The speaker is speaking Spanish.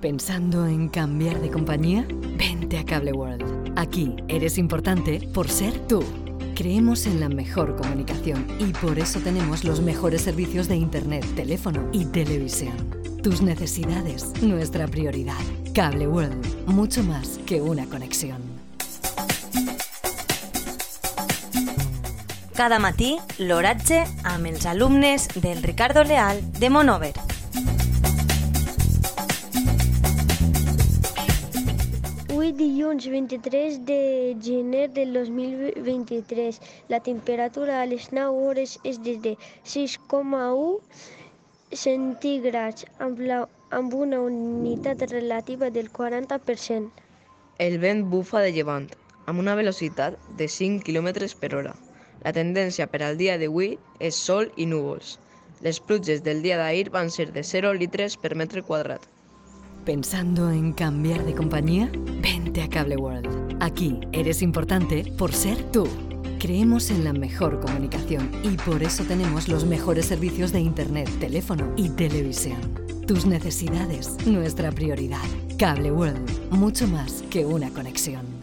¿Pensando en cambiar de compañía? Vente a Cable World. Aquí eres importante por ser tú. Creemos en la mejor comunicación y por eso tenemos los mejores servicios de Internet, teléfono y televisión. Tus necesidades, nuestra prioridad. Cable World, mucho más que una conexión. Cada matí, l'oratge amb els alumnes del Ricardo Leal de Monover. Avui dilluns 23 de gener del 2023. La temperatura a les 9 hores és de 6,1 centígrads amb, la, amb una unitat relativa del 40%. El vent bufa de llevant, amb una velocitat de 5 km per hora. La tendència per al dia d'avui és sol i núvols. Les pluges del dia d'ahir van ser de 0 litres per metre quadrat. ¿Pensando en cambiar de compañía? A Cable World. Aquí eres importante por ser tú. Creemos en la mejor comunicación y por eso tenemos los mejores servicios de Internet, teléfono y televisión. Tus necesidades, nuestra prioridad. Cable World, mucho más que una conexión.